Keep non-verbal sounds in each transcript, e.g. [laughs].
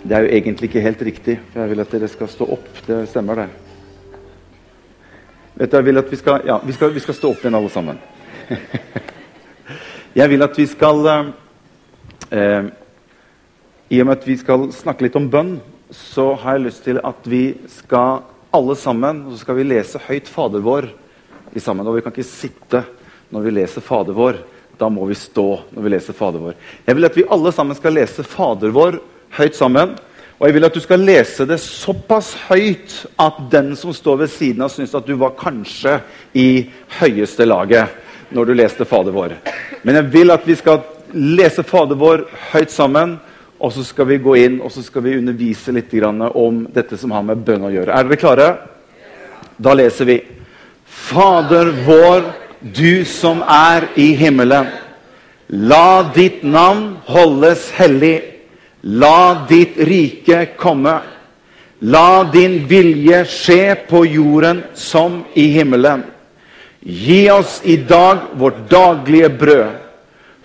Det er jo egentlig ikke helt riktig, for jeg vil at dere skal stå opp. Det stemmer, det. Vet du, jeg vil at vi skal, ja, vi skal, vi skal stå opp igjen, alle sammen. [laughs] jeg vil at vi skal eh, I og med at vi skal snakke litt om bønn, så har jeg lyst til at vi skal alle sammen så skal vi lese høyt Fader vår i sammen. Og vi kan ikke sitte når vi leser Fader vår. Da må vi stå når vi leser Fader vår. Jeg vil at vi alle sammen skal lese Fader vår høyt sammen. Og jeg vil at du skal lese det såpass høyt at den som står ved siden av, syns at du var kanskje i høyeste laget når du leste Fader vår. Men jeg vil at vi skal lese Fader vår høyt sammen. Og så skal vi gå inn og så skal vi undervise litt om dette som har med bønn å gjøre. Er dere klare? Da leser vi. Fader vår, du som er i himmelen. La ditt navn holdes hellig. La ditt rike komme. La din vilje skje på jorden som i himmelen. Gi oss i dag vårt daglige brød.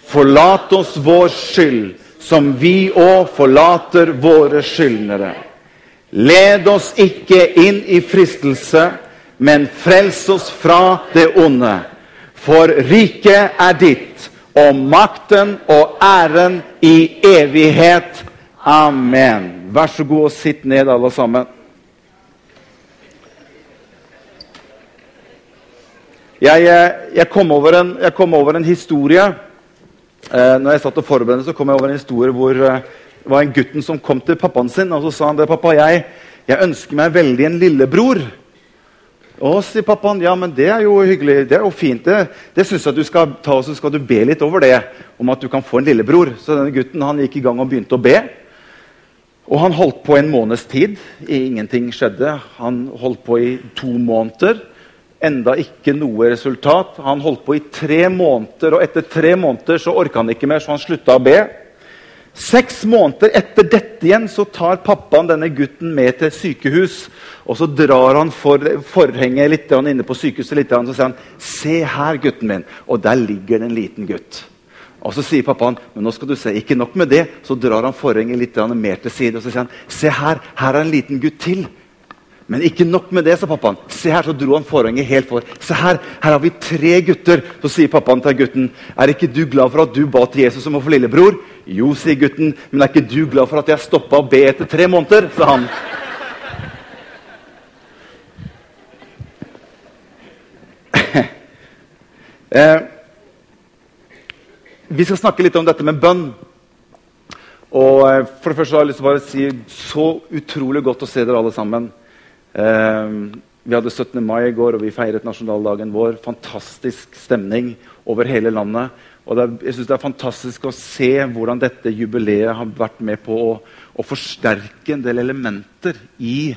Forlat oss vår skyld, som vi òg forlater våre skyldnere. Led oss ikke inn i fristelse, men frels oss fra det onde. For riket er ditt og makten og æren i evighet. Amen. Vær så god og sitt ned, alle sammen. Jeg, eh, jeg, kom, over en, jeg kom over en historie eh, når jeg satt og forberedte, så kom jeg over en historie hvor eh, det var en gutten som kom til pappaen sin og så sa han det, pappa, jeg, jeg ønsker meg veldig en lillebror. Å, sier pappaen. Ja, men det er jo hyggelig. Det er jo fint. Det, det syns jeg du skal ta, og så skal du be litt over det. Om at du kan få en lillebror. Så denne gutten han gikk i gang og begynte å be. Og han holdt på en måneds tid. Ingenting skjedde. Han holdt på i to måneder. Enda ikke noe resultat. Han holdt på i tre måneder, og etter tre måneder så orka han ikke mer, så han slutta å be. Seks måneder etter dette igjen så tar pappaen denne gutten med til sykehus. og Så drar han for, forhenget litt inne på sykehuset litt, og så sier han, 'Se her, gutten min.' Og der ligger det en liten gutt. Og Så sier pappaen, 'Men nå skal du se, ikke nok med det.' Så drar han forhenget litt mer til side og så sier han, 'Se her, her er en liten gutt til.' Men ikke nok med det, sa pappaen. Se her, så dro han forhenget helt for. Se her, her har vi tre gutter. Så sier pappaen til gutten, 'Er ikke du glad for at du ba til Jesus om å få lillebror?' 'Jo', sier gutten, 'men er ikke du glad for at jeg stoppa å be etter tre måneder?' sa han. [laughs] eh, vi skal snakke litt om dette med bønn. Og eh, for det første har jeg lyst til å bare si så utrolig godt å se dere alle sammen. Eh, vi hadde 17. mai i går, og vi feiret nasjonaldagen vår. Fantastisk stemning over hele landet. Og er, jeg synes Det er fantastisk å se hvordan dette jubileet har vært med på å, å forsterke en del elementer i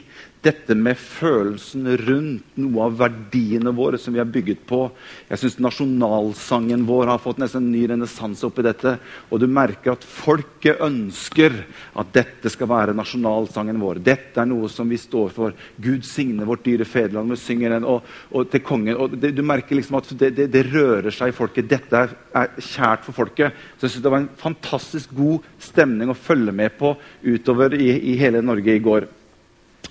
dette med følelsen rundt noe av verdiene våre som vi har bygget på. Jeg syns nasjonalsangen vår har fått nesten en ny renessanse oppi dette. Og du merker at folket ønsker at dette skal være nasjonalsangen vår. Dette er noe som vi står for. Gud signe vårt dyre fedreland. Vi synger den og, og til kongen. Og det, du merker liksom at det, det, det, rører seg i folket. Dette er, er kjært for folket. Så jeg synes Det var en fantastisk god stemning å følge med på utover i, i hele Norge i går.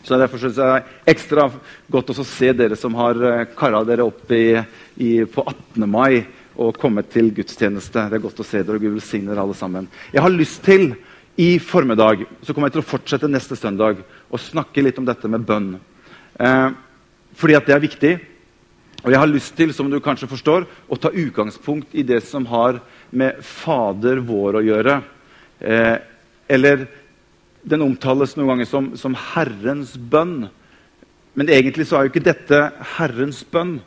Så Derfor syns jeg det er ekstra godt å se dere som har eh, kara dere opp i, i, på 18. mai og kommet til gudstjeneste. Det er godt å se dere, og Gud velsigne dere alle sammen. Jeg har lyst til i formiddag så kommer jeg til å fortsette neste søndag og snakke litt om dette med bønn. Eh, fordi at det er viktig. Og jeg har lyst til som du kanskje forstår, å ta utgangspunkt i det som har med Fader vår å gjøre. Eh, eller den omtales noen ganger som, som, Herrens bønn. Men egentlig så er jo ikke dette Herrens bønn.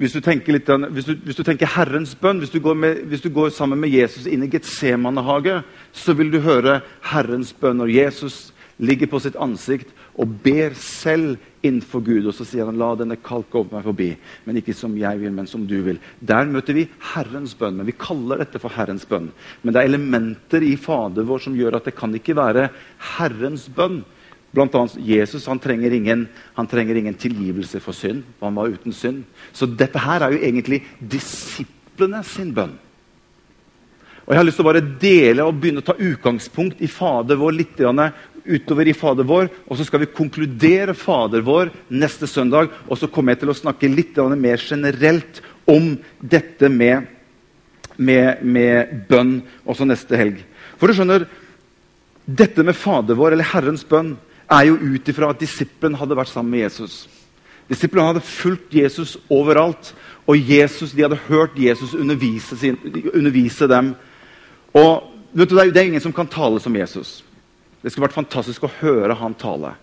Hvis du tenker, litt, hvis du, hvis du tenker Herrens bønn, hvis du, med, hvis du, går sammen med Jesus inn i Getsemanehage, så vil du høre Herrens bønn når Jesus ligger på sitt ansikt og ber selv innenfor Gud. Og så sier han, 'La denne kalk over meg forbi, men ikke som jeg vil, men som du vil'. Der møter vi Herrens bønn, men vi kaller dette for Herrens bønn. Men det er elementer i Fader vår som gjør at det kan ikke være Herrens bønn. Blant annet Jesus han trenger, ingen, han trenger ingen tilgivelse for synd. Han var uten synd. Så dette her er jo egentlig disiplene sin bønn. Og Jeg har lyst til å bare dele og begynne å ta utgangspunkt i Fader vår litt utover i Fader vår. Og så skal vi konkludere Fader vår neste søndag. Og så kommer jeg til å snakke litt mer generelt om dette med, med, med bønn også neste helg. For du skjønner, dette med Fader vår, eller Herrens bønn, er jo ut ifra at disippelen hadde vært sammen med Jesus. Disiplene hadde fulgt Jesus overalt, og Jesus, de hadde hørt Jesus undervise, sin, undervise dem. Og du, Det er ingen som kan tale som Jesus. Det skulle vært fantastisk å høre han tale.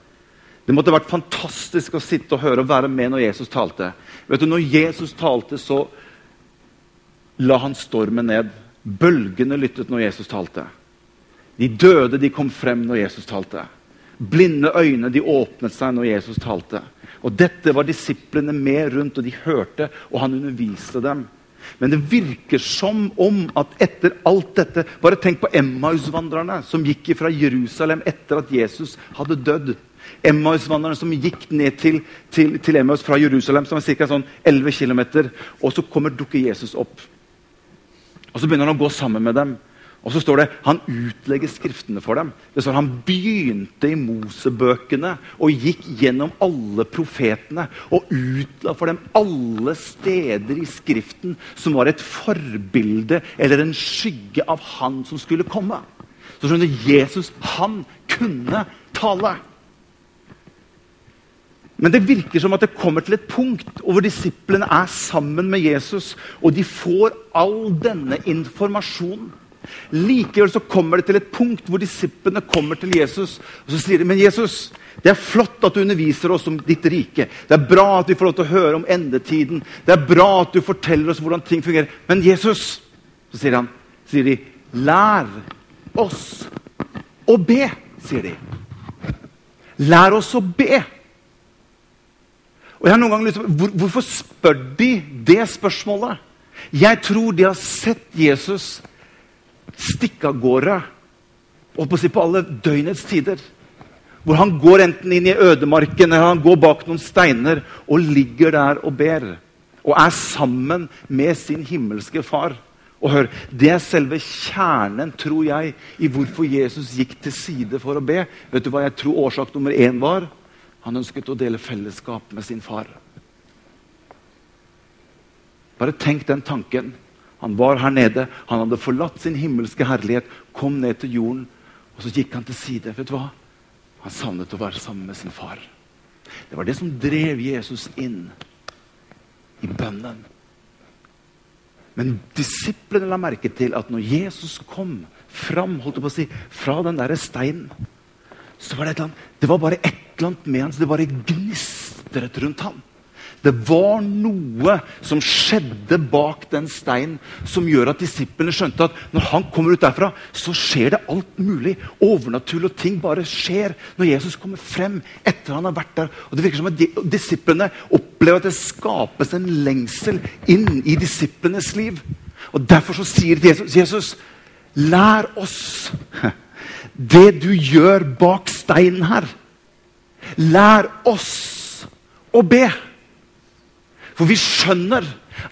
Det måtte vært fantastisk å sitte og høre og være med når Jesus talte. Vet du, Når Jesus talte, så la han stormen ned. Bølgene lyttet når Jesus talte. De døde de kom frem når Jesus talte. Blinde øyne de åpnet seg når Jesus talte. Og Dette var disiplene med rundt, og de hørte, og han underviste dem. Men det virker som om at etter alt dette Bare tenk på Emmaus-vandrerne som gikk fra Jerusalem etter at Jesus hadde dødd. Emmaus-vandrerne som gikk ned til, til, til, Emmaus fra Jerusalem, som er ca. Sånn 11 km. Og så kommer dukker Jesus opp. Og så begynner han å gå sammen med dem. Og så står det han utlegger skriftene for dem. Det står Han begynte i Mosebøkene og gikk gjennom alle profetene og utla for dem alle steder i Skriften som var et forbilde eller en skygge av han som skulle komme. Så skjønner Jesus han kunne tale. Men det virker som at det kommer til et punkt hvor disiplene er sammen med Jesus, og de får all denne informasjonen Likevel så kommer det til et punkt hvor disiplene kommer til Jesus og så sier de, men Jesus, det er flott at du underviser oss om ditt rike. Det er bra at vi får lov til å høre om endetiden. Det er bra at du forteller oss hvordan ting fungerer. Men Jesus, så sier, han, sier de, lær oss å be, sier de. Lær oss å be. Og jeg har noen ganger lyst til, hvor, Hvorfor spør de det spørsmålet? Jeg tror de har sett Jesus stikke av gårde si, på alle døgnets tider. Hvor han går enten inn i ødemarken eller han går bak noen steiner og ligger der og ber. Og er sammen med sin himmelske far. Og hør, Det er selve kjernen, tror jeg, i hvorfor Jesus gikk til side for å be. Vet du hva jeg tror årsak nummer én var? Han ønsket å dele fellesskap med sin far. Bare tenk den tanken. Han var her nede. Han hadde forlatt sin himmelske herlighet, kom ned til jorden, og så gikk han til side. Vet du hva? Han savnet å være sammen med sin far. Det var det som drev Jesus inn i bønnen. Men disiplene la merke til at når Jesus kom fram holdt på å si, fra den der steinen, så var det, et eller annet, det var bare et eller annet med han, så det bare gnistret rundt ham. Det var noe som skjedde bak den steinen, som gjør at disiplene skjønte at når han kommer ut derfra, så skjer det alt mulig. Overnaturlige ting bare skjer når Jesus kommer frem etter han har vært der. Og Det virker som at disiplene opplever at det skapes en lengsel inn i disiplenes liv. Og Derfor så sier Jesus, Jesus lær oss det du gjør bak steinen her. Lær oss å be. For vi skjønner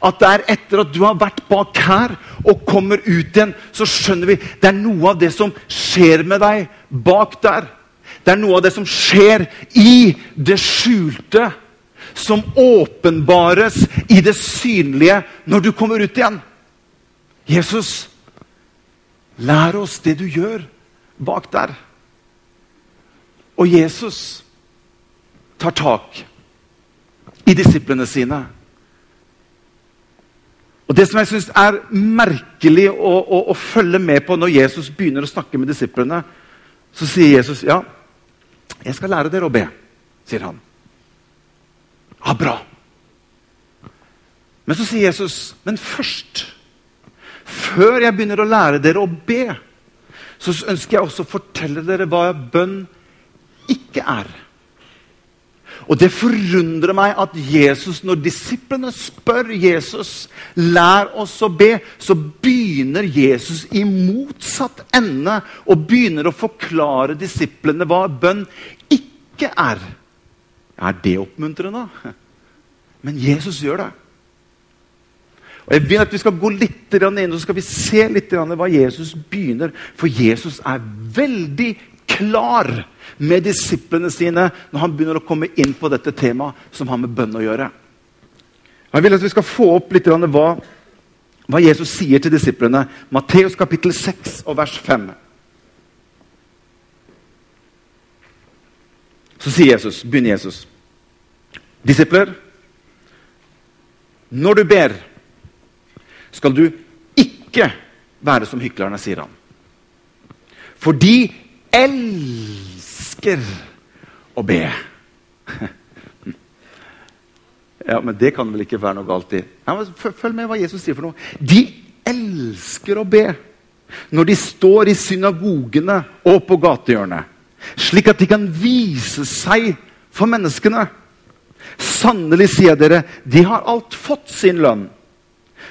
at det er etter at du har vært bak her og kommer ut igjen, så skjønner vi det er noe av det som skjer med deg bak der. Det er noe av det som skjer i det skjulte, som åpenbares i det synlige når du kommer ut igjen. Jesus, lær oss det du gjør bak der. Og Jesus tar tak i disiplene sine. Og Det som jeg synes er merkelig å, å, å, følge med på når Jesus begynner å snakke med disiplene, så sier Jesus ja, jeg skal lære dere å be, sier han. Ja, bra. Men så sier Jesus, men først, før jeg begynner å lære dere å be, så ønsker jeg også å fortelle dere hva bønn ikke er. Og det forundrer meg at Jesus, når disiplene spør Jesus lær oss å be, så begynner Jesus i motsatt ende og begynner å forklare disiplene hva bønn ikke er. Er det oppmuntrende? Men Jesus gjør det. Og Jeg vil at vi skal gå litt inn og så skal vi se litt hva Jesus begynner. For Jesus er veldig klar med disiplene sine når han begynner å komme inn på dette temaet som har med bønn å gjøre. Jeg vil at vi skal få opp litt hva, hva Jesus sier til disiplene. Matteus kapittel 6 og vers 5. Så sier Jesus, begynner Jesus. Disipler, når du ber, skal du ikke være som hyklerne, sier han. For de elsker å be. Ja, Men det kan vel ikke være noe galt i? Følg med hva Jesus sier for noe. De elsker å be når de står i synagogene og på gatehjørnet, slik at de kan vise seg for menneskene. Sannelig, sier jeg dere, de har alt fått sin lønn.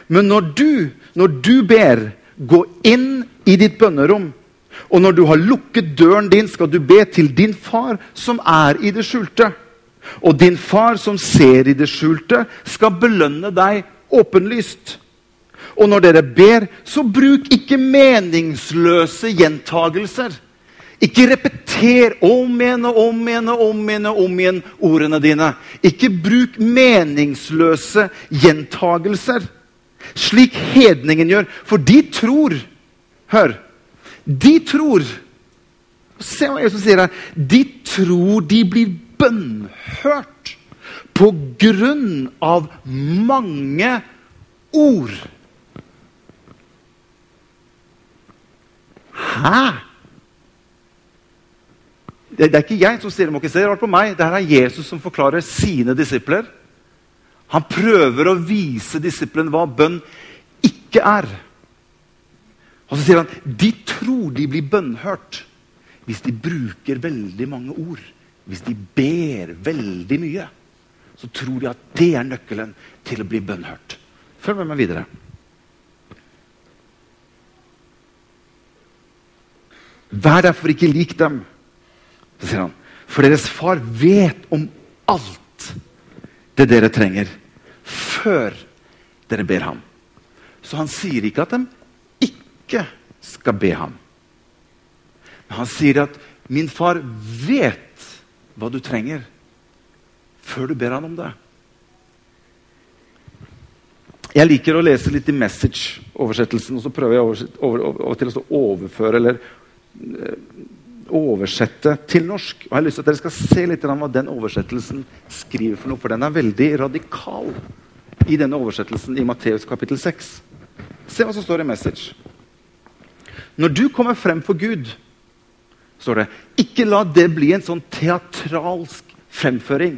Men når du, når du ber, gå inn i ditt bønnerom. Og når du har lukket døren din, skal du be til din far som er i det skjulte. Og din far som ser i det skjulte, skal belønne deg åpenlyst. Og når dere ber, så bruk ikke meningsløse gjentagelser. Ikke repeter om igjen og om igjen og om igjen og om igjen ordene dine. Ikke bruk meningsløse gjentagelser, slik hedningen gjør. For de tror Hør. De tror Se hva Jesus sier her. De tror de blir bønnhørt på grunn av mange ord. Hæ? Det, er ikke jeg som sier det, må ikke se rart på meg. Det er Jesus som forklarer sine disipler. Han prøver å vise disiplene hva bønn ikke er. Og så sier han de tror de blir bønnhørt hvis de bruker veldig mange ord. Hvis de ber veldig mye, så tror de at det er nøkkelen til å bli bønnhørt. Følg med meg videre. Vær derfor ikke lik dem. Så sier han, for deres far vet om alt det dere trenger, før dere ber ham. Så han sier ikke at de ikke skal be ham. Men han sier at 'min far vet hva du trenger', før du ber han om det. Jeg liker å lese litt i Message-oversettelsen, og så prøver jeg over, over, til å overføre eller eh, oversette til norsk. Og jeg har lyst til at dere skal se litt hva den oversettelsen skriver for noe. For den er veldig radikal i denne oversettelsen i Matteus kapittel 6. Se hva som står i Message. Når du kommer frem for Gud, står det, ikke la det bli en sånn teatralsk fremføring.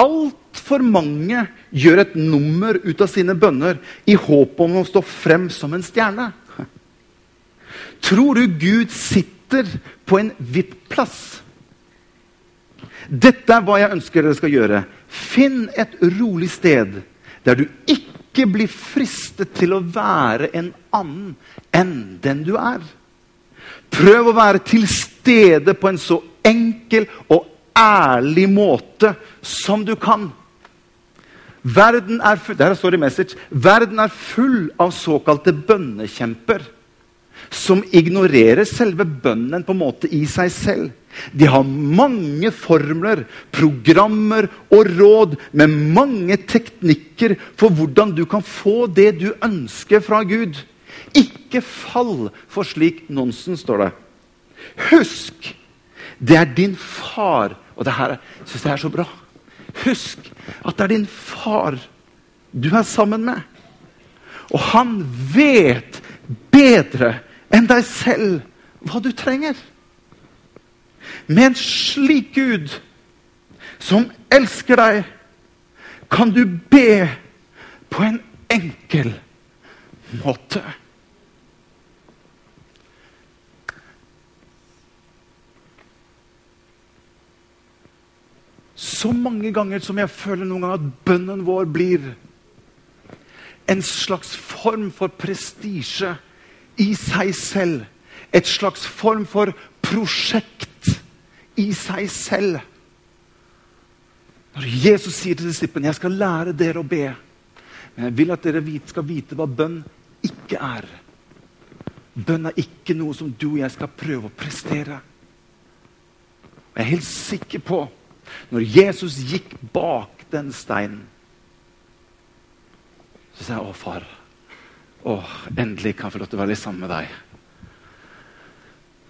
Altfor mange gjør et nummer ut av sine bønner i håp om å stå frem som en stjerne. Tror du Gud sitter på en VIP-plass. Dette er hva jeg ønsker dere skal gjøre. Finn et rolig sted der du ikke blir fristet til å være en annen enn den du er. Prøv å være til stede på en så enkel og ærlig måte som du kan. Verden er, full, der står det message, verden er full av såkalte bønnekjemper som ignorerer selve bønnen på en måte i seg selv. De har mange formler, programmer og råd med mange teknikker for hvordan du kan få det du ønsker fra Gud. Ikke fall for slik nonsens, står det. Husk, det er din far Og det her syns jeg er så bra. Husk at det er din far du er sammen med. Og han vet bedre enn deg selv hva du trenger. Med en slik Gud som elsker deg, kan du be på en enkel måte. Så mange ganger som jeg føler noen ganger at bønnen vår blir en slags form for prestisje i seg selv. Et slags form for prosjekt i seg selv. Når Jesus sier til disiplene jeg skal lære dere å be, Men jeg vil at dere skal vite hva bønn ikke er. Bønn er ikke noe som du og jeg skal prøve å prestere. Og Jeg er helt sikker på når Jesus gikk bak den steinen, så sa jeg, 'Å, far, å, endelig kan jeg få lov til å være litt sammen med deg.'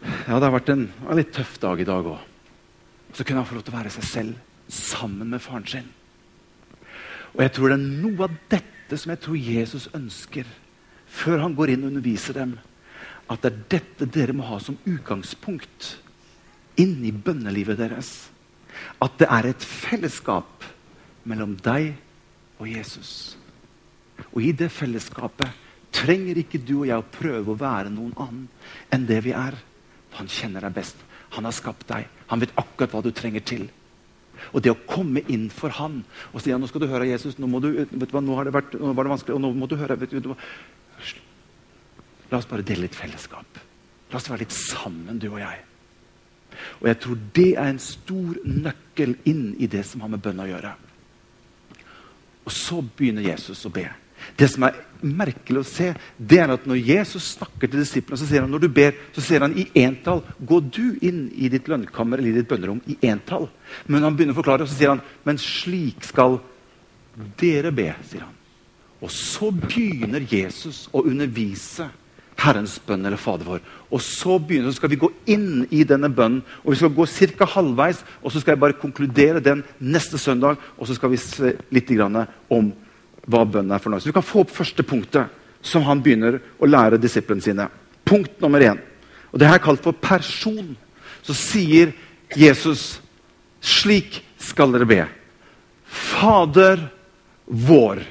Ja, det har vært en, en litt tøff dag i dag òg. Så kunne han få lov til å være seg selv sammen med faren sin. Og jeg tror det er noe av dette som jeg tror Jesus ønsker før han går inn og underviser dem. At det er dette dere må ha som utgangspunkt inn i bønnelivet deres. At det er et fellesskap mellom deg og Jesus. Og i det fellesskapet trenger ikke du og jeg å prøve å være noen annen enn det vi er. Han kjenner deg best. Han har skapt deg. Han vet akkurat hva du trenger til. Og det å komme inn for han og si ja, nå skal du høre Jesus, nå, du, du nå, vært, nå var det vanskelig, og nå må du høre du, La oss bare dele litt fellesskap. La oss være litt sammen, du og jeg. Og jeg tror det er en stor nøkkel inn i det som har med bønn å gjøre. Og så begynner Jesus å be. Det som er merkelig å se, det er at når Jesus snakker til disiplene, så sier han når du ber, så sier han i entall Gå du inn i ditt lønnkammer eller i ditt bønnerom i entall. Men han begynner å forklare, og så sier han men slik skal dere be. sier han. Og så begynner Jesus å undervise Herrens bønn eller Fader vår. Og så begynner, så skal vi gå inn i denne bønnen. og Vi skal gå ca. halvveis, og så skal jeg bare konkludere den neste søndag. Og så skal vi se litt om hva bønn er for noe. Så Du kan få opp første punktet som han begynner å lære disiplene sine. Punkt nummer én. Og Det her er kalt for person. Så sier Jesus slik skal dere be. Fader vår.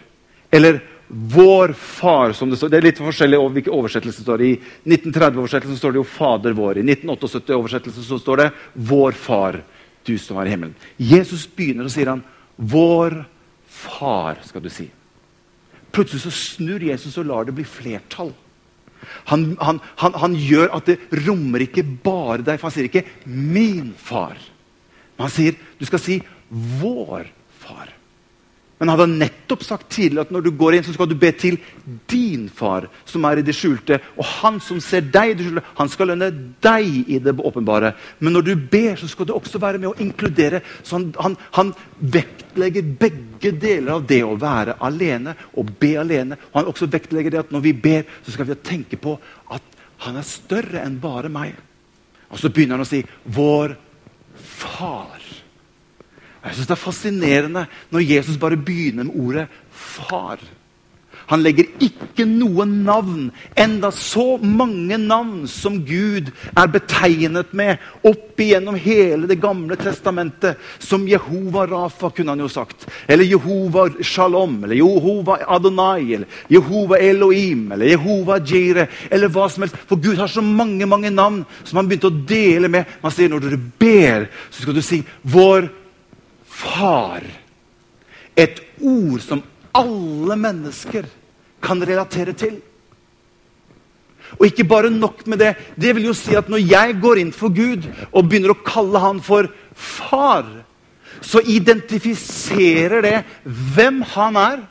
Eller vår far, som det står. Det er litt forskjellig over hvilken oversettelse det står. I 1930-oversettelsen står det jo 'Fader vår'. I 1978-oversettelsen så står det 'Vår far, du som er i himmelen'. Jesus begynner og sier han 'Vår far', skal du si. Plutselig så snur Jesus og lar det bli flertall. Han, han, han, han, gjør at det rommer ikke bare deg, for han sier ikke 'min far'. Men han sier du skal si 'vår far'. Men han hadde nettopp sagt tidligere at når du går inn, så skal du be til din far, som er i det skjulte. Og han som ser deg i det skjulte, han skal lønne deg i det åpenbare. Men når du ber, så skal du også være med å inkludere. Så han, han, han vektlegger begge deler av det å være alene og be alene. Og han også vektlegger det at når vi ber, så skal vi tenke på at han er større enn bare meg. Og så begynner han å si 'Vår Far'. Jeg synes Det er fascinerende når Jesus bare begynner med ordet 'far'. Han legger ikke noe navn, enda så mange navn som Gud er betegnet med opp igjennom hele Det gamle testamentet. Som Jehova Rafa, kunne han jo sagt. Eller Jehova Shalom, eller Jehova Adonai, eller Jehova Elohim, eller Jehova Jire, eller hva som helst. For Gud har så mange mange navn som han begynte å dele med. Man sier når dere ber, så skal du si 'vår far. Et ord som alle mennesker kan relatere til. Og ikke bare nok med det. Det vil jo si at når jeg går inn for Gud og begynner å kalle han for far, så identifiserer det hvem han er.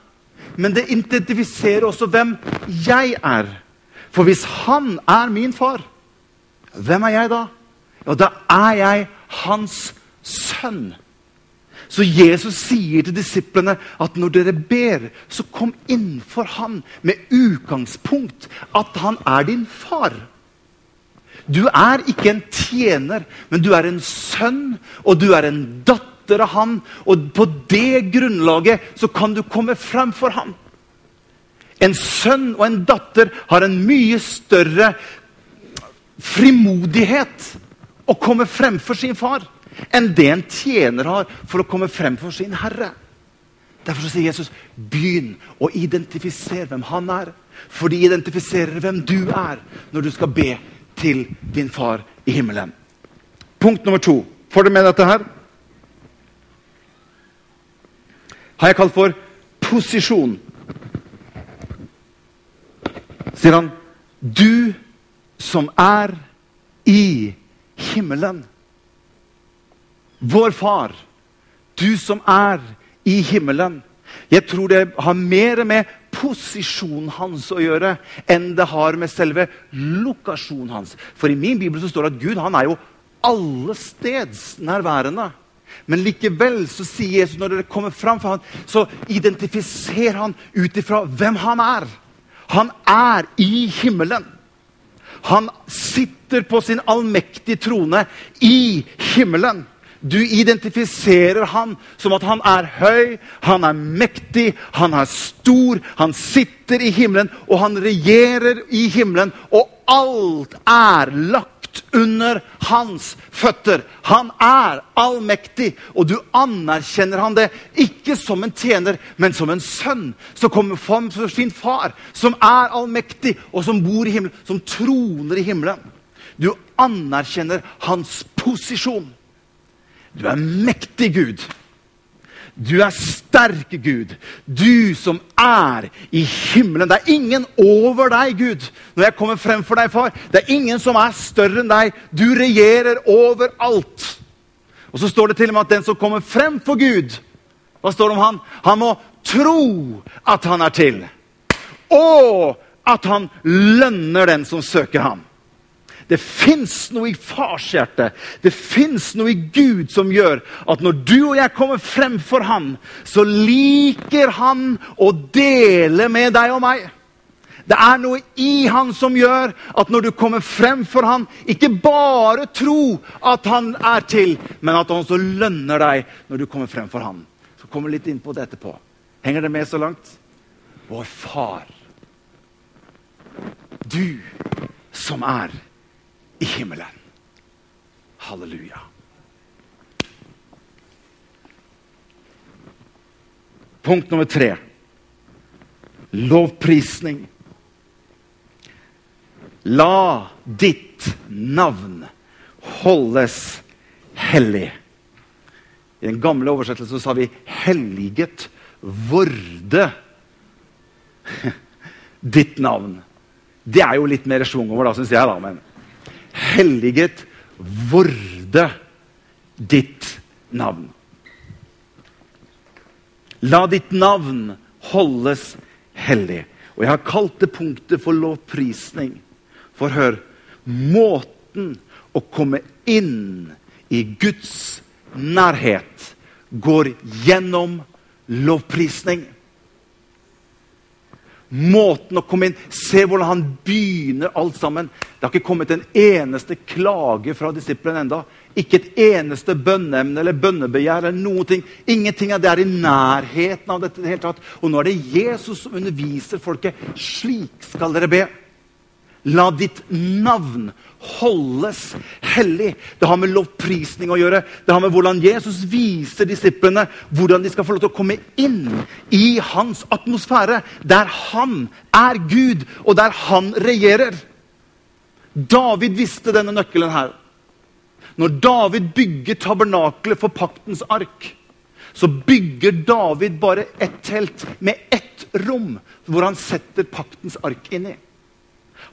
Men det identifiserer også hvem jeg er. For hvis han er min far, hvem er jeg da? Ja, da er jeg hans sønn. Så Jesus sier til disiplene at når dere ber, så kom innenfor han med utgangspunkt at han er din far. Du er ikke en tjener, men du er en sønn, og du er en datter av han. Og på det grunnlaget så kan du komme frem for han. En sønn og en datter har en mye større frimodighet å komme fremfor sin far enn det en tjener har for å komme frem for sin herre. Derfor sier Jesus begynn å identifisere hvem han er. For de identifiserer hvem du er når du skal be til din far i himmelen. Punkt nummer to. Får du med dette her? Har jeg kalt for posisjon. Sier han, du som er i himmelen. Vår Far, du som er i himmelen. Jeg tror det har mer med posisjonen hans å gjøre enn det har med selve lokasjonen hans. For i min bibel så står det at Gud han er jo allestedsnærværende. nærværende. Men likevel så sier Jesus når dere kommer fram for ham, så identifiserer han ut ifra hvem han er. Han er i himmelen. Han sitter på sin allmektige trone i himmelen. Du identifiserer han som at han er høy, han er mektig, han er stor. Han sitter i himmelen, og han regjerer i himmelen. Og alt er lagt under hans føtter. Han er allmektig, og du anerkjenner han det ikke som en tjener, men som en sønn som kommer for sin far, som er allmektig, og som bor i himmelen, som troner i himmelen. Du anerkjenner hans posisjon. Du er mektig, Gud. Du er sterk, Gud. Du som er i himmelen. Det er ingen over deg, Gud, når jeg kommer frem for deg, far. Det er ingen som er større enn deg. Du regjerer over alt. Og så står det til og med at den som kommer frem for Gud Hva står det om han? Han må tro at han er til. Og at han lønner den som søker ham. Det fins noe i fars hjerte, det fins noe i Gud som gjør at når du og jeg kommer frem for Han, så liker Han å dele med deg og meg. Det er noe i han som gjør at når du kommer frem for han, ikke bare tro at han er til, men at han også lønner deg når du kommer frem for han. Så kommer vi litt inn på det etterpå. Henger det med så langt? Vår far. Du som er i himmelen. Halleluja. Punkt nummer tre. Lovprisning. La ditt navn holdes hellig. I den gamle oversettelsen sa vi 'helliget vorde [laughs] ditt navn'. Det er jo litt mer schwung over, da, syns jeg. da, men helliget vorde ditt navn. La ditt navn holdes hellig. Og jeg har kalt det punktet for lovprisning. For hør Måten å komme inn i Guds nærhet går gjennom lovprisning måten å komme inn Se hvordan han begynner alt sammen. Det har ikke kommet en eneste klage fra disiplene enda. Ikke et eneste bønneemne eller bønnebegjær. eller noen ting. Ingenting av det er i nærheten av dette. det hele tatt. Og nå er det Jesus som underviser folket. Slik skal dere be. La ditt navn holdes hellig. Det har med lovprisning å gjøre. Det har med hvordan Jesus viser disiplene hvordan de skal få lov til å komme inn i hans atmosfære, der han er Gud, og der han regjerer. David visste denne nøkkelen her. Når David bygger tabernaklet for paktens ark, så bygger David bare ett telt med ett rom hvor han setter paktens ark inni.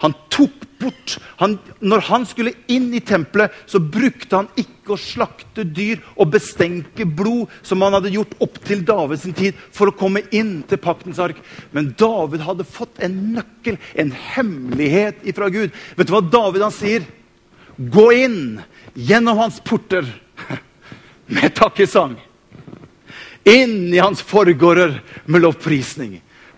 Han tok bort han, Når han skulle inn i tempelet, så brukte han ikke å slakte dyr og bestenke blod, som han hadde gjort opp til Davids tid, for å komme inn til paktens ark. Men David hadde fått en nøkkel, en hemmelighet ifra Gud. Vet du hva David han sier? Gå inn gjennom hans porter [laughs] med takkesang. Inn i hans forgårder med lovprisning.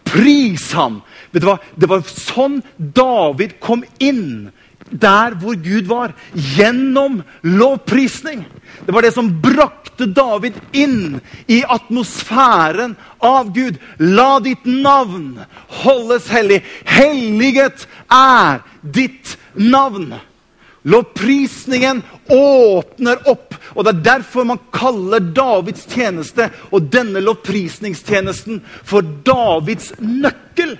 Pris ham Vet du hva? Det var sånn David kom inn der hvor Gud var. Gjennom lovprisning. Det var det som brakte David inn i atmosfæren av Gud. La ditt navn holdes hellig. Helliget er ditt navn. Lovprisningen åpner opp. og Det er derfor man kaller Davids tjeneste og denne lovprisningstjenesten for Davids nøkkel.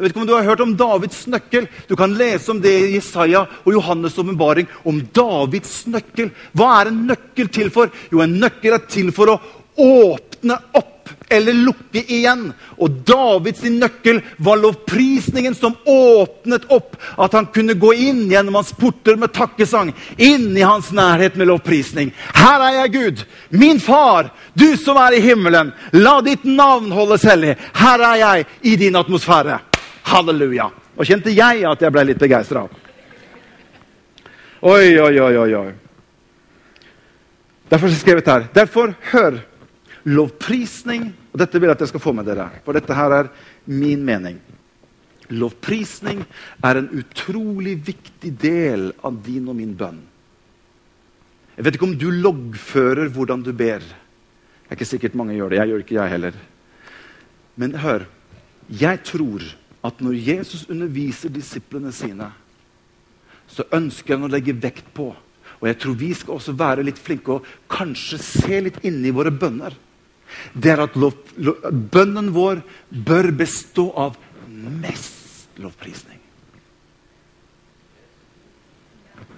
Jeg vet ikke om du har hørt om Davids nøkkel. Du kan lese om det i Jesaja og Johannes' åpenbaring. Om Davids nøkkel. Hva er en nøkkel til for? Jo, en nøkkel er til for å åpne åpne opp eller lukke igjen. Og Davids nøkkel var lovprisningen som åpnet opp. At han kunne gå inn gjennom hans porter med takkesang. Inn i hans nærhet med lovprisning. Her er jeg, Gud, min far, du som er i himmelen. La ditt navn holdes hellig. Her er jeg i din atmosfære. Halleluja. Og kjente jeg at jeg ble litt begeistra. Oi, oi, oi, oi. oi. Derfor har jeg skrevet her. Derfor, hør. Lovprisning Og dette vil jeg at dere skal få med dere, for dette her er min mening. Lovprisning er en utrolig viktig del av din og min bønn. Jeg vet ikke om du loggfører hvordan du ber. Det er ikke sikkert mange gjør det. Jeg gjør ikke jeg heller. Men hør. Jeg tror at når Jesus underviser disiplene sine, så ønsker han å legge vekt på Og jeg tror vi skal også være litt flinke og kanskje se litt inni våre bønner det er at lov, lov, bønnen vår bør bestå av mest lovprisning.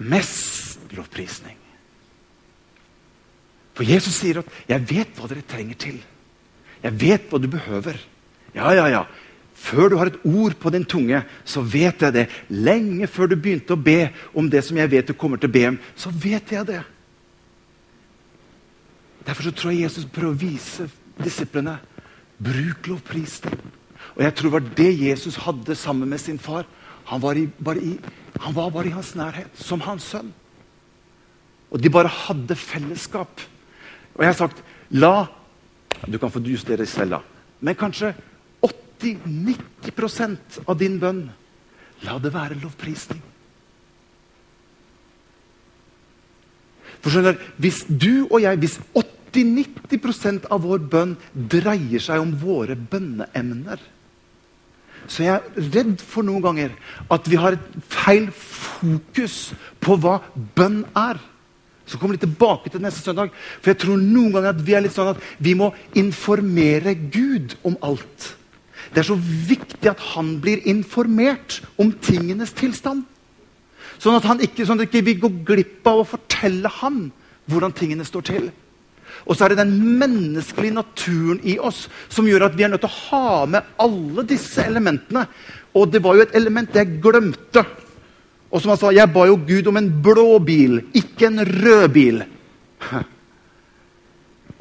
Mest lovprisning. For Jesus sier at 'jeg vet hva dere trenger til'. Jeg vet hva du behøver. Ja, ja, ja. Før du har et ord på din tunge, så vet jeg det. Lenge før du begynte å be om det som jeg vet du kommer til å be om, så vet jeg det. Derfor så tror jeg Jesus prøver å vise disiplene bruk lovprisning. Og jeg tror det var det Jesus hadde sammen med sin far. Han var, i, bare i, han var bare i hans nærhet, som hans sønn. Og de bare hadde fellesskap. Og jeg har sagt la Du kan få justere selv, da. Men kanskje 80-90% av din bønn, la det være lovprisning. For skjønner, Hvis du og jeg, hvis 80-90% av vår bønn dreier seg om våre bønneemner, så jeg er redd for noen ganger at vi har et feil fokus på hva bønn er. Så kommer vi tilbake til neste søndag. For jeg tror noen ganger at vi er litt sånn at vi må informere Gud om alt. Det er så viktig at han blir informert om tingenes tilstand. Sånn at, han ikke, sånn at ikke vi går glipp av å fortelle ham hvordan tingene står til. Og så er det den menneskelige naturen i oss som gjør at vi er nødt til å ha med alle disse elementene. Og det var jo et element jeg glemte. Og som han sa, jeg ba jo Gud om en blå bil, ikke en rød bil. [laughs]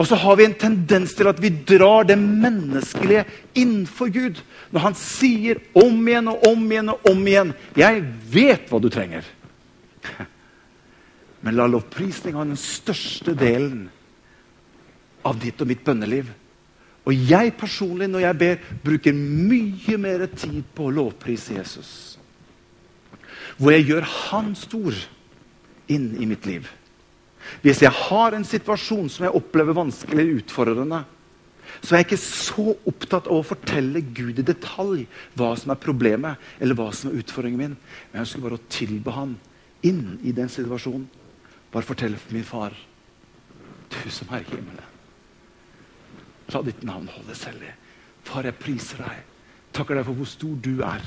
Og så har vi en tendens til at vi drar det menneskelige innenfor Gud. Når han sier om igjen og om igjen og om igjen 'Jeg vet hva du trenger'. [laughs] Men la lovprisning ha den største delen av ditt og mitt bønneliv. Og jeg personlig, når jeg ber, bruker mye mer tid på å lovprise Jesus. Hvor jeg gjør Han stor inn i mitt liv. Hvis jeg har en situasjon som jeg opplever vanskelig eller utfordrende, så er jeg ikke så opptatt av å fortelle Gud i detalj hva som er problemet eller hva som er utfordringen min. Men jeg ønsker bare å tilbe Han inn i den situasjonen. Bare fortelle for min far, du som er i himmelen. La ditt navn holdes hellig. Far, jeg priser deg. Takker deg for hvor stor du er,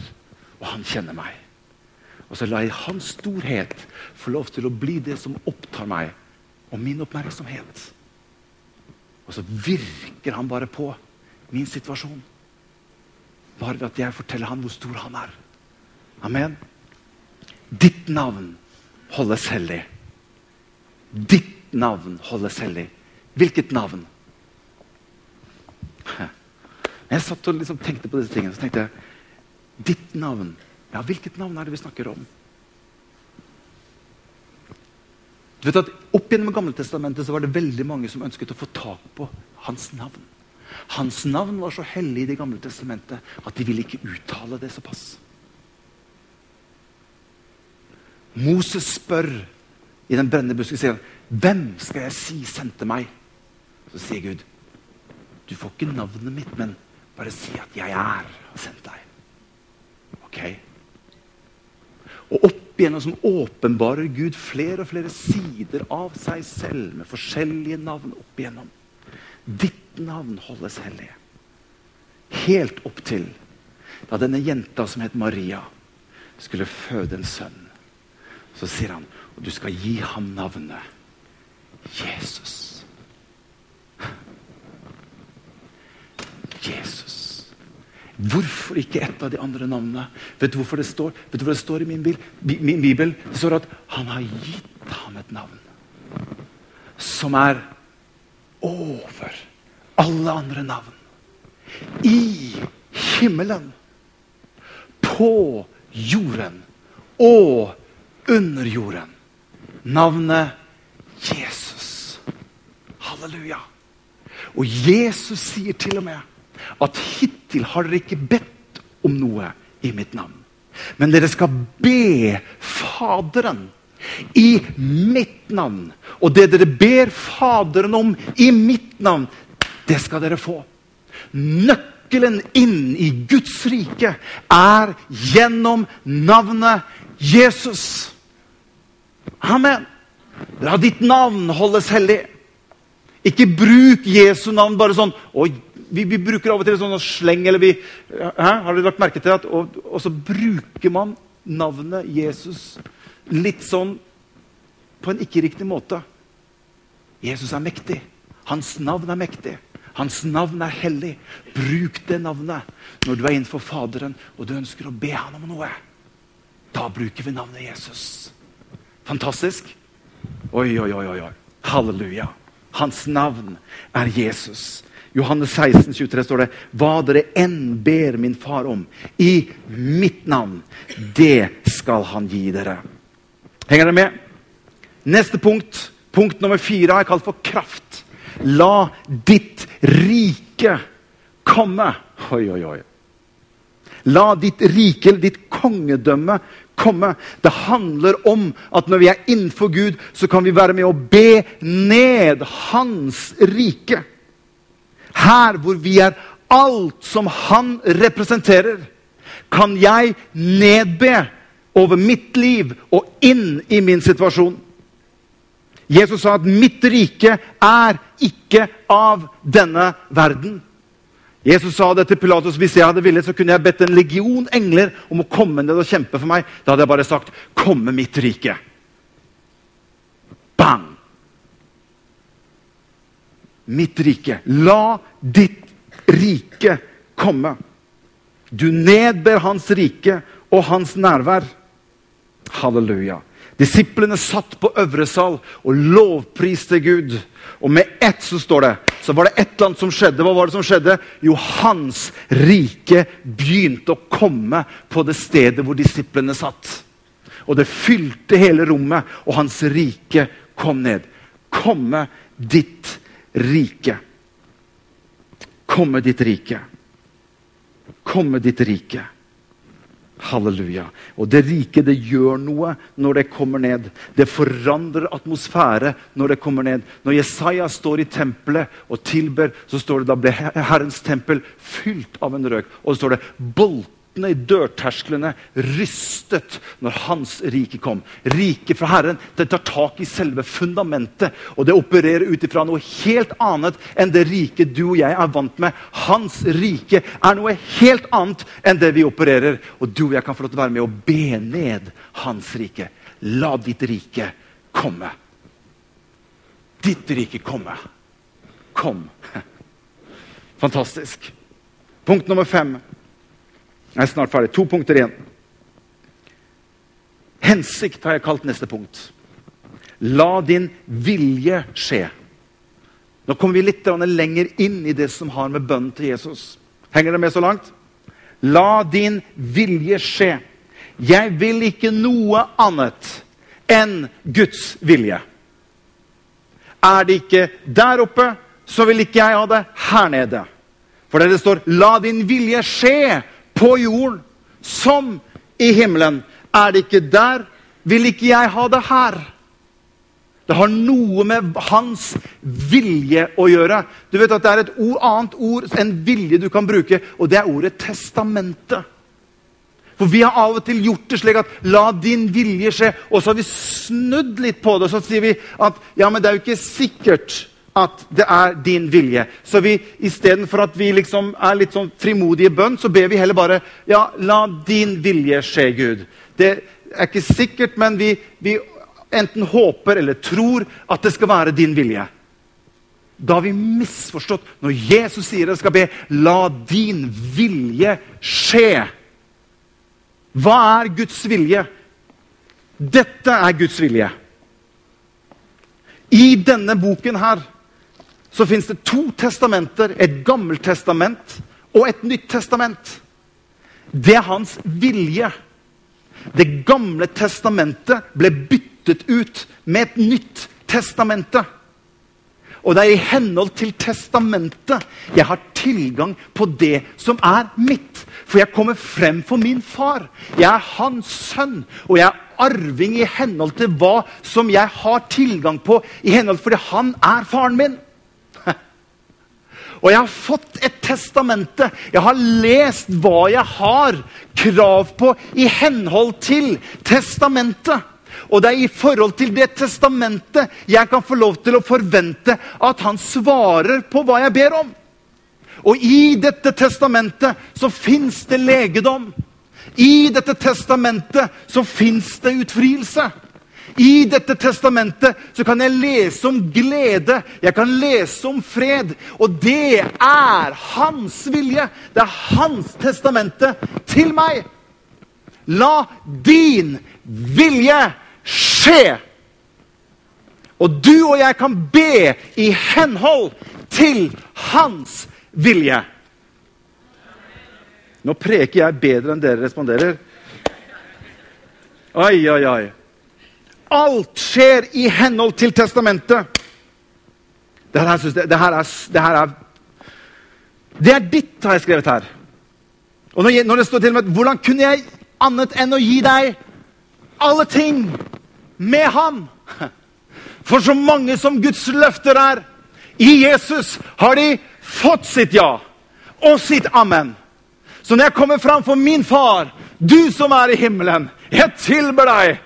og han kjenner meg. Og så la jeg hans storhet få lov til å bli det som opptar meg, og min oppmerksomhet. Og så virker han bare på min situasjon. Bare ved at jeg forteller han hvor stor han er. Amen. Ditt navn holdes hellig. Ditt navn holdes hellig. Hvilket navn? Jeg satt og liksom tenkte på disse tingene, så tenkte jeg Ditt navn. Ja, hvilket navn er det vi snakker om? Du vet at Opp gjennom Gammeltestamentet så var det veldig mange som ønsket å få tak på hans navn. Hans navn var så hellig i Det gamle testamentet at de ville ikke uttale det såpass. Moses spør i den brennende busken sier han, 'Hvem skal jeg si sendte meg?' Så sier Gud, 'Du får ikke navnet mitt, men bare si at 'jeg er' har sendt deg. Ok? Og opp igjennom som åpenbarer Gud flere og flere sider av seg selv med forskjellige navn opp igjennom. Ditt navn holdes hellig. Helt opp til da denne jenta som het Maria, skulle føde en sønn. Så sier han og du skal gi ham navnet Jesus. Hvorfor ikke et av de andre navnene? Vet du hvorfor det står Vet du hvor det står i min, bil, min bibel? Det står at han har gitt ham et navn som er over alle andre navn. I himmelen, på jorden og under jorden. Navnet Jesus. Halleluja. Og Jesus sier til og med at hittil har dere ikke bedt om noe i mitt navn. Men dere skal be Faderen i mitt navn. Og det dere ber Faderen om i mitt navn, det skal dere få. Nøkkelen inn i Guds rike er gjennom navnet Jesus. Amen. La ditt navn holdes hellig. Ikke bruk Jesu navn bare sånn og vi, vi, bruker av og til sånn sleng. eller vi, hæ? Har dere lagt merke til at, og, og, så bruker man navnet Jesus litt sånn på en ikke riktig måte. Jesus er mektig. Hans navn er mektig. Hans navn er hellig. Bruk det navnet når du er innenfor Faderen og du ønsker å be han om noe. Da bruker vi navnet Jesus. Fantastisk. Oi, oi, oi, oi. Halleluja. Hans navn er Jesus. Johannes 16, 23 står det Hva dere enn ber min far om i mitt navn, det skal han gi dere. Henger dere med? Neste punkt, punkt nummer fire, er kalt for kraft. La ditt rike komme. Oi, oi, oi. La ditt rike, ditt kongedømme, komme. Det handler om at når vi er innenfor Gud, så kan vi være med å be ned Hans rike. Her hvor vi er alt som Han representerer, kan jeg nedbe over mitt liv og inn i min situasjon. Jesus sa at 'mitt rike er ikke av denne verden'. Jesus sa det til Pilatus hvis jeg hadde villet, så kunne jeg bedt en legion engler om å komme ned og kjempe for meg. Da hadde jeg bare sagt 'Komme mitt rike'. Bang! Mitt rike. La ditt rike komme. Du nedber hans rike og hans nærvær. Halleluja. Disiplene satt på øvre sal og lovpriste Gud. Og med ett så står det så var det et eller annet som skjedde. Hva var det som skjedde? Jo, hans rike begynte å komme på det stedet hvor disiplene satt. Og det fylte hele rommet, og hans rike kom ned. Komme ditt rike. Komme ditt rike. Komme ditt rike. Halleluja. Og det rike det gjør noe når det kommer ned. Det forandrer atmosfære når det kommer ned. Når Jesaja står i tempelet og tilber, så står det da ble Herrens tempel fylt av en røk. Og så står det bolt portene i dørtersklene rystet når hans rike kom. Riket fra Herren det tar tak i selve fundamentet, og det opererer ut ifra noe helt annet enn det riket du og jeg er vant med. Hans rike er noe helt annet enn det vi opererer. Og du og jeg kan få lov til å være med og be ned hans rike. La ditt rike komme. Ditt rike komme. Kom. [laughs] Fantastisk. Punkt nummer fem. Jeg er snart ferdig. To punkter igjen. Hensikt har jeg kalt neste punkt. La din vilje skje. Nå kommer vi litt lenger inn i det som har med bønnen til Jesus. Henger det med så langt? La din vilje skje. Jeg vil ikke noe annet enn Guds vilje. Er det ikke der oppe, så vil ikke jeg ha det her nede. For det står 'la din vilje skje' på jorden som i himmelen. Er det ikke der, vil ikke jeg ha det her. Det har noe med hans vilje å gjøre. Du vet at Det er et ord, annet ord enn vilje du kan bruke, og det er ordet testamentet. For Vi har av og til gjort det slik at 'la din vilje skje', og så har vi snudd litt på det. Og Så sier vi at ja, men det er jo ikke sikkert at det er din vilje. Så vi istedenfor at vi liksom er litt sånn frimodige bønn, så ber vi heller bare ja, la din vilje skje, Gud. Det er ikke sikkert, men vi, vi enten håper eller tror at det skal være din vilje. Da har vi misforstått når Jesus sier dere skal be 'la din vilje skje'. Hva er Guds vilje? Dette er Guds vilje. I denne boken her så fins det to testamenter. Et gammelt testament og et nytt testament. Det er hans vilje. Det gamle testamentet ble byttet ut med et nytt testamente. Og det er i henhold til testamentet jeg har tilgang på det som er mitt. For jeg kommer frem for min far. Jeg er hans sønn. Og jeg er arving i henhold til hva som jeg har tilgang på, i henhold fordi han er faren min. Og jeg har fått et testamente. Jeg har lest hva jeg har krav på i henhold til testamentet. Og det er i forhold til det testamentet jeg kan få lov til å forvente at han svarer på hva jeg ber om. Og i dette testamentet så fins det legedom. I dette testamentet så fins det utfrielse. I dette testamentet så kan jeg lese om glede, jeg kan lese om fred. Og det er hans vilje. Det er hans testamente til meg. La din vilje skje. Og du og jeg kan be i henhold til hans vilje. Nå preker jeg bedre enn dere responderer. Oi, oi, oi. Alt skjer i henhold til testamentet. Det her, jeg, det her, er, det her er Det er ditt, har jeg skrevet her. Og når, når det står til meg, Hvordan kunne jeg annet enn å gi deg alle ting med ham. [laughs] For så mange som Guds løfter er, i Jesus har de fått sitt ja og sitt amen. Så når jeg kommer fram for min far, du som er i himmelen, jeg tilber deg.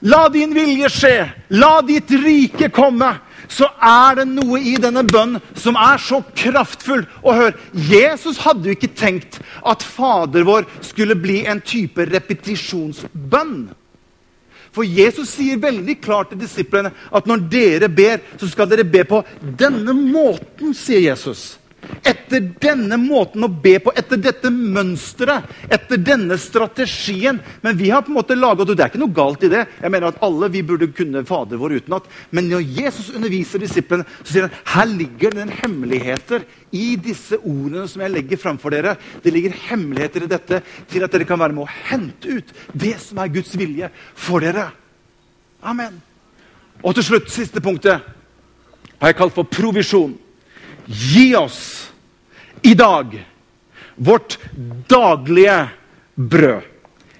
La din vilje skje. La ditt rike komme. Så er det noe i denne bønnen som er så kraftfull. Og hør, Jesus hadde jo ikke tenkt at Fader vår skulle bli en type repetisjonsbønn. For Jesus sier veldig klart til disiplene at når dere ber, så skal dere be på denne måten, sier Jesus. Etter denne måten å be på, etter dette mønsteret, etter denne strategien. Men vi har på en måte laget, og det er ikke noe galt i det. Jeg mener at alle vi burde kunne Fader vår utenat. Men når Jesus underviser disiplene, så sier han her ligger det hemmeligheter i disse ordene som jeg legger framfor dere. Det ligger hemmeligheter i dette til at dere kan være med å hente ut det som er Guds vilje for dere. Amen. Og til slutt, siste punktet, har jeg kalt for provisjon. Gi oss i dag vårt daglige brød.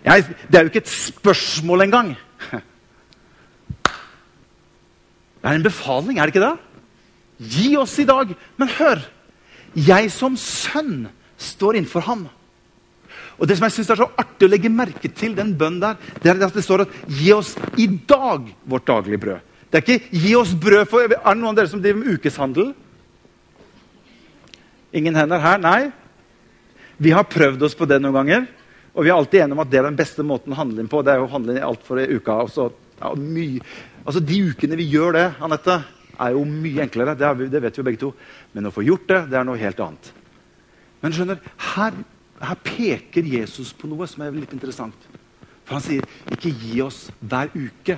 Jeg, det er jo ikke et spørsmål engang. Det er en befaling, er det ikke det? Gi oss i dag. Men hør! Jeg som sønn står innenfor ham. Og Det som jeg synes er så artig å legge merke til, den bønnen der, det er at det står at 'gi oss i dag vårt daglige brød'. Det er ikke 'gi oss brød for Er det noen av dere som driver med ukeshandel? Ingen hender her? Nei. Vi har prøvd oss på det noen ganger. Og vi er alltid enige om at det er den beste måten å handle inn på. Det er å handle inn i alt for uka. Også, ja. Altså, De ukene vi gjør det, Anette, er jo mye enklere. Det, vi, det, vet vi jo begge to. Men å få gjort det, det er noe helt annet. Men skjønner, her, her peker Jesus på noe som er litt interessant. For han sier ikke 'gi oss hver uke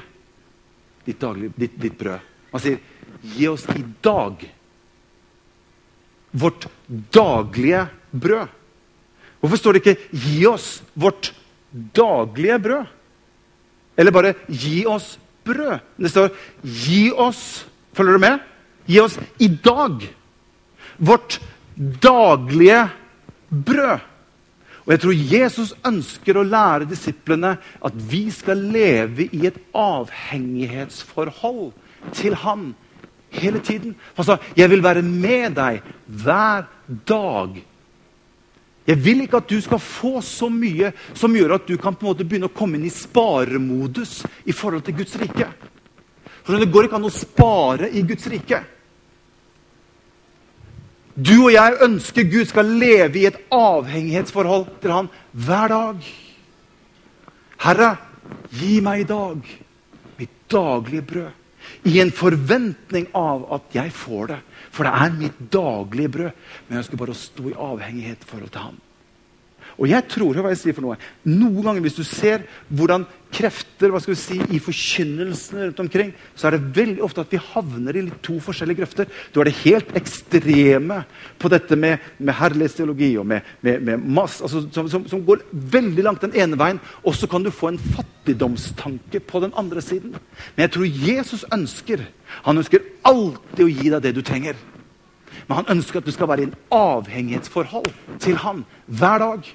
ditt, daglig, ditt, ditt brød'. Han sier 'gi oss i dag' vårt daglige brød. Hvorfor står det ikke 'gi oss vårt daglige brød'? Eller bare 'gi oss brød'. Det står 'gi oss' Følger du med? Gi oss i dag vårt daglige brød. Og Jeg tror Jesus ønsker å lære disiplene at vi skal leve i et avhengighetsforhold til Han hele tiden. Han sa, 'Jeg vil være med deg hver dag'. Jeg vil ikke at du skal få så mye som gjør at du kan på en måte begynne å komme inn i sparemodus i forhold til Guds rike. For Det går ikke an å spare i Guds rike. Du og jeg ønsker Gud skal leve i et avhengighetsforhold til Han hver dag. Herre, gi meg i dag mitt daglige brød. I en forventning av at jeg får det. For det er mitt daglige brød. Men jeg ønsker bare å stå i avhengighet i forhold til ham. Og jeg tror, hva jeg sier for noe, Noen ganger hvis du ser hvordan krefter hva skal vi si, i forkynnelsene rundt omkring, så er det veldig ofte at vi havner i to forskjellige grøfter. Du har det helt ekstreme på dette med, med herlighetsteologi og med, med, med mass, altså, som, som, som, går veldig langt den ene veien. Og så kan du få en fattigdomstanke på den andre siden. Men jeg tror Jesus ønsker han ønsker alltid å gi deg det du trenger. Men han ønsker at du skal være i en avhengighetsforhold til han hver dag.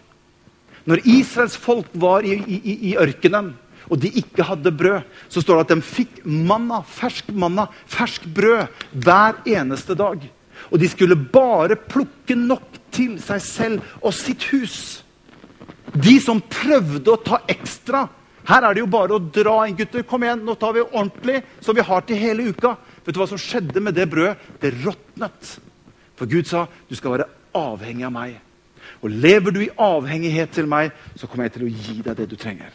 Når Israels folk var i, i, i ørkenen, og de ikke hadde brød, så står det at de fikk manna, fersk manna, fersk brød hver eneste dag. Og de skulle bare plukke nok til seg selv og sitt hus. De som prøvde å ta ekstra Her er det jo bare å dra inn, gutter. Kom igjen, nå tar vi ordentlig, som vi har til hele uka. Vet du hva som skjedde med det brødet? Det råtnet. For Gud sa du skal være avhengig av meg. Og lever du i avhengighet til meg, så kommer jeg til å gi deg det du trenger.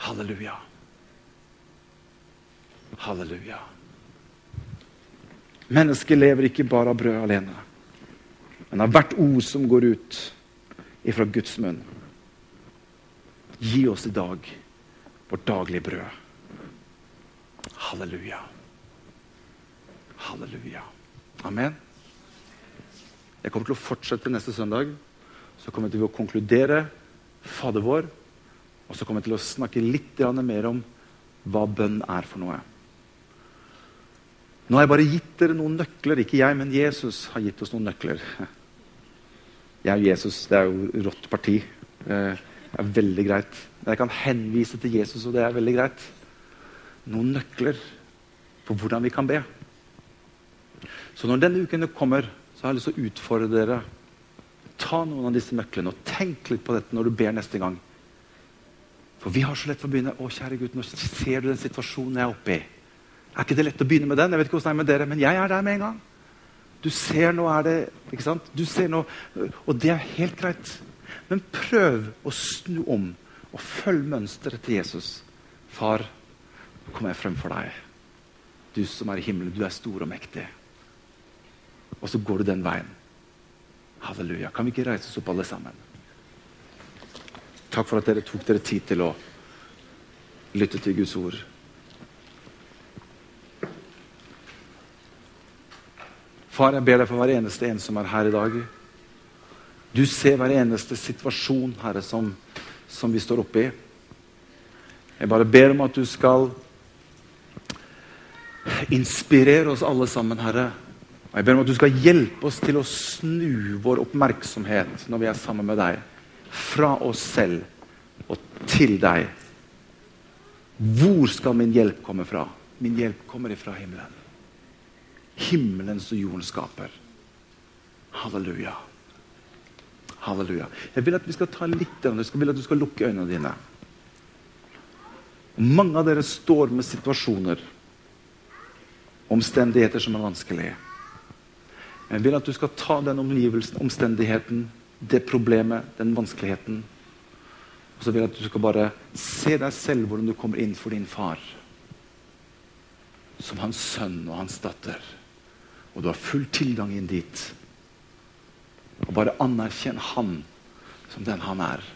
Halleluja. Halleluja. Mennesket lever ikke bare av brød alene, men av hvert ord som går ut ifra Guds munn. Gi oss i dag vårt daglige brød. Halleluja. Halleluja. Amen. Jeg kommer til å fortsette neste søndag. Så kommer jeg til å konkludere Fader vår. Og så kommer jeg til å snakke litt mer om hva bønn er for noe. Nå har jeg bare gitt dere noen nøkler. Ikke jeg, men Jesus har gitt oss noen nøkler. Jeg og Jesus, det er jo rått parti. Det er veldig greit. Jeg kan henvise til Jesus, og det er veldig greit. Noen nøkler på hvordan vi kan be. Så når denne uken kommer, så har jeg lyst til å utfordre dere. Ta noen av disse nøklene og tenk litt på dette når du ber neste gang. For vi har så lett for å begynne. Å, kjære Gud, nå ser du den situasjonen jeg er oppe i. Er ikke det lett å begynne med den? Jeg vet ikke hvordan det er med dere, men jeg er der med en gang. Du ser nå er det ikke sant? Du ser nå, Og det er helt greit. Men prøv å snu om og følg mønsteret til Jesus. Far, nå kommer jeg frem for deg. Du som er i himmelen, du er stor og mektig og så går du den veien. Halleluja. Kan vi ikke reise oss opp alle sammen? Takk for at dere tok dere tid til å lytte til Guds ord. Far, jeg ber deg for hver eneste en som er her i dag. Du ser hver eneste situasjon, Herre, som, som vi står oppe i. Jeg bare ber om at du skal inspirere oss alle sammen, Herre, og Jeg ber om at du skal hjelpe oss til å snu vår oppmerksomhet når vi er sammen med deg, fra oss selv og til deg. Hvor skal min hjelp komme fra? Min hjelp kommer ifra himmelen. Himmelen som jorden skaper. Halleluja. Halleluja. Jeg vil at vi skal ta litt Jeg vil at du skal lukke øynene dine. Mange av dere står med situasjoner, omstendigheter som er vanskelige. Jeg vil at du skal ta den omgivelsen, omstendigheten, det problemet, den vanskeligheten. Og så vil jeg at du skal bare se deg selv hvordan du kommer inn for din far. Som hans sønn og hans datter. Og du har full tilgang inn dit. Og bare anerkjenn han som den han er.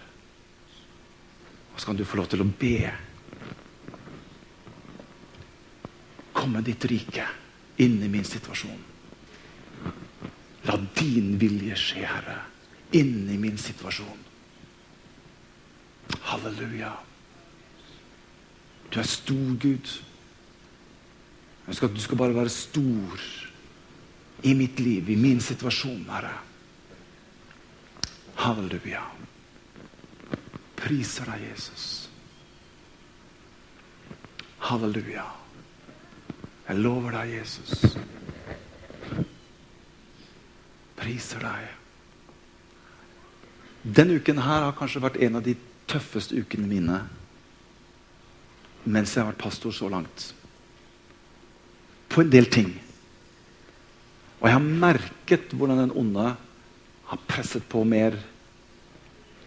Og så kan du få lov til å be. Komme ditt rike inn i min situasjon. La din vilje skje, Herre, inn i min situasjon. Halleluja. Du er stor, Gud. Jeg ønsker at du skal bare være stor i mitt liv, i min situasjon, Herre. Halleluja. Priser deg, Jesus. Halleluja. Jeg lover deg, Jesus priser deg. Denne uken her har kanskje vært en av de tøffeste ukene mine mens jeg har vært pastor så langt. På en del ting. Og jeg har merket hvordan den onde har presset på mer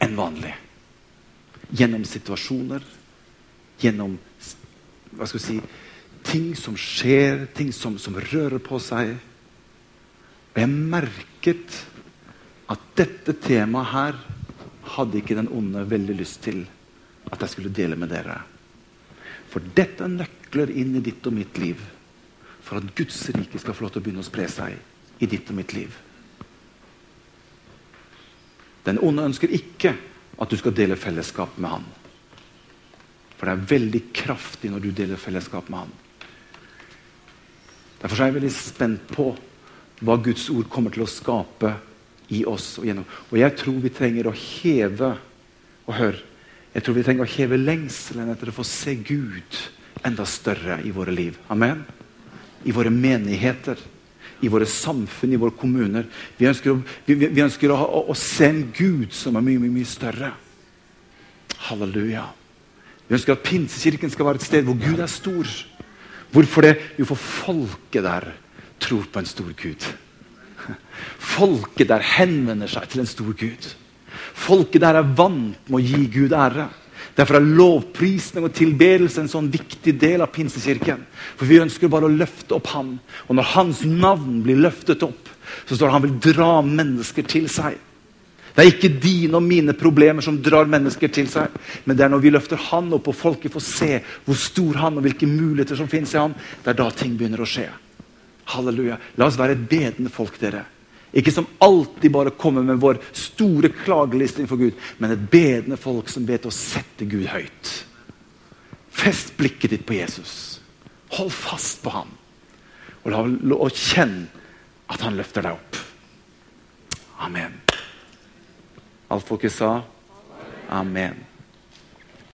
enn vanlig. Gjennom situasjoner, gjennom hva skal vi si, ting som skjer, ting som, som rører på seg. Og jeg merket at dette temaet her hadde ikke den onde veldig lyst til at jeg skulle dele med dere. For dette er nøkler inn i ditt og mitt liv for at Guds rike skal få lov til å begynne å spre seg i ditt og mitt liv. Den onde ønsker ikke at du skal dele fellesskap med han. For det er veldig kraftig når du deler fellesskap med han. Derfor er jeg veldig spent på hva Guds ord kommer til å skape i oss. Og, gjennom. og jeg tror vi trenger å heve og hør, jeg tror vi trenger å heve lengselen etter å få se Gud enda større i våre liv. Amen? I våre menigheter, i våre samfunn, i våre kommuner. Vi ønsker, å, vi, vi ønsker å, å, å, se en Gud som er mye, mye, mye større. Halleluja. Vi ønsker at Pinsekirken skal være et sted hvor Gud er stor. Hvorfor det? Jo, for folket der tror på en stor Gud. Folket der henvender seg til en stor Gud. Folket der er vant med å gi Gud ære. Derfor er lovprisning og tilbedelse en sånn viktig del av pinsekirken. For Vi ønsker bare å løfte opp Han. Og når Hans navn blir løftet opp, så står det han vil dra mennesker til seg. Det er ikke dine og mine problemer som drar mennesker til seg, men det er når vi løfter Han opp og folket får se hvor stor Han og hvilke muligheter som finnes i Han, det er da ting begynner å skje. Halleluja. La oss være et bedende folk, dere. Ikke som alltid bare kommer med vår store klagelisting for Gud, men et bedende folk som vet å sette Gud høyt. Fest blikket ditt på Jesus. Hold fast på ham. Og, og kjenn at han løfter deg opp. Amen. Alt folket sa? Amen.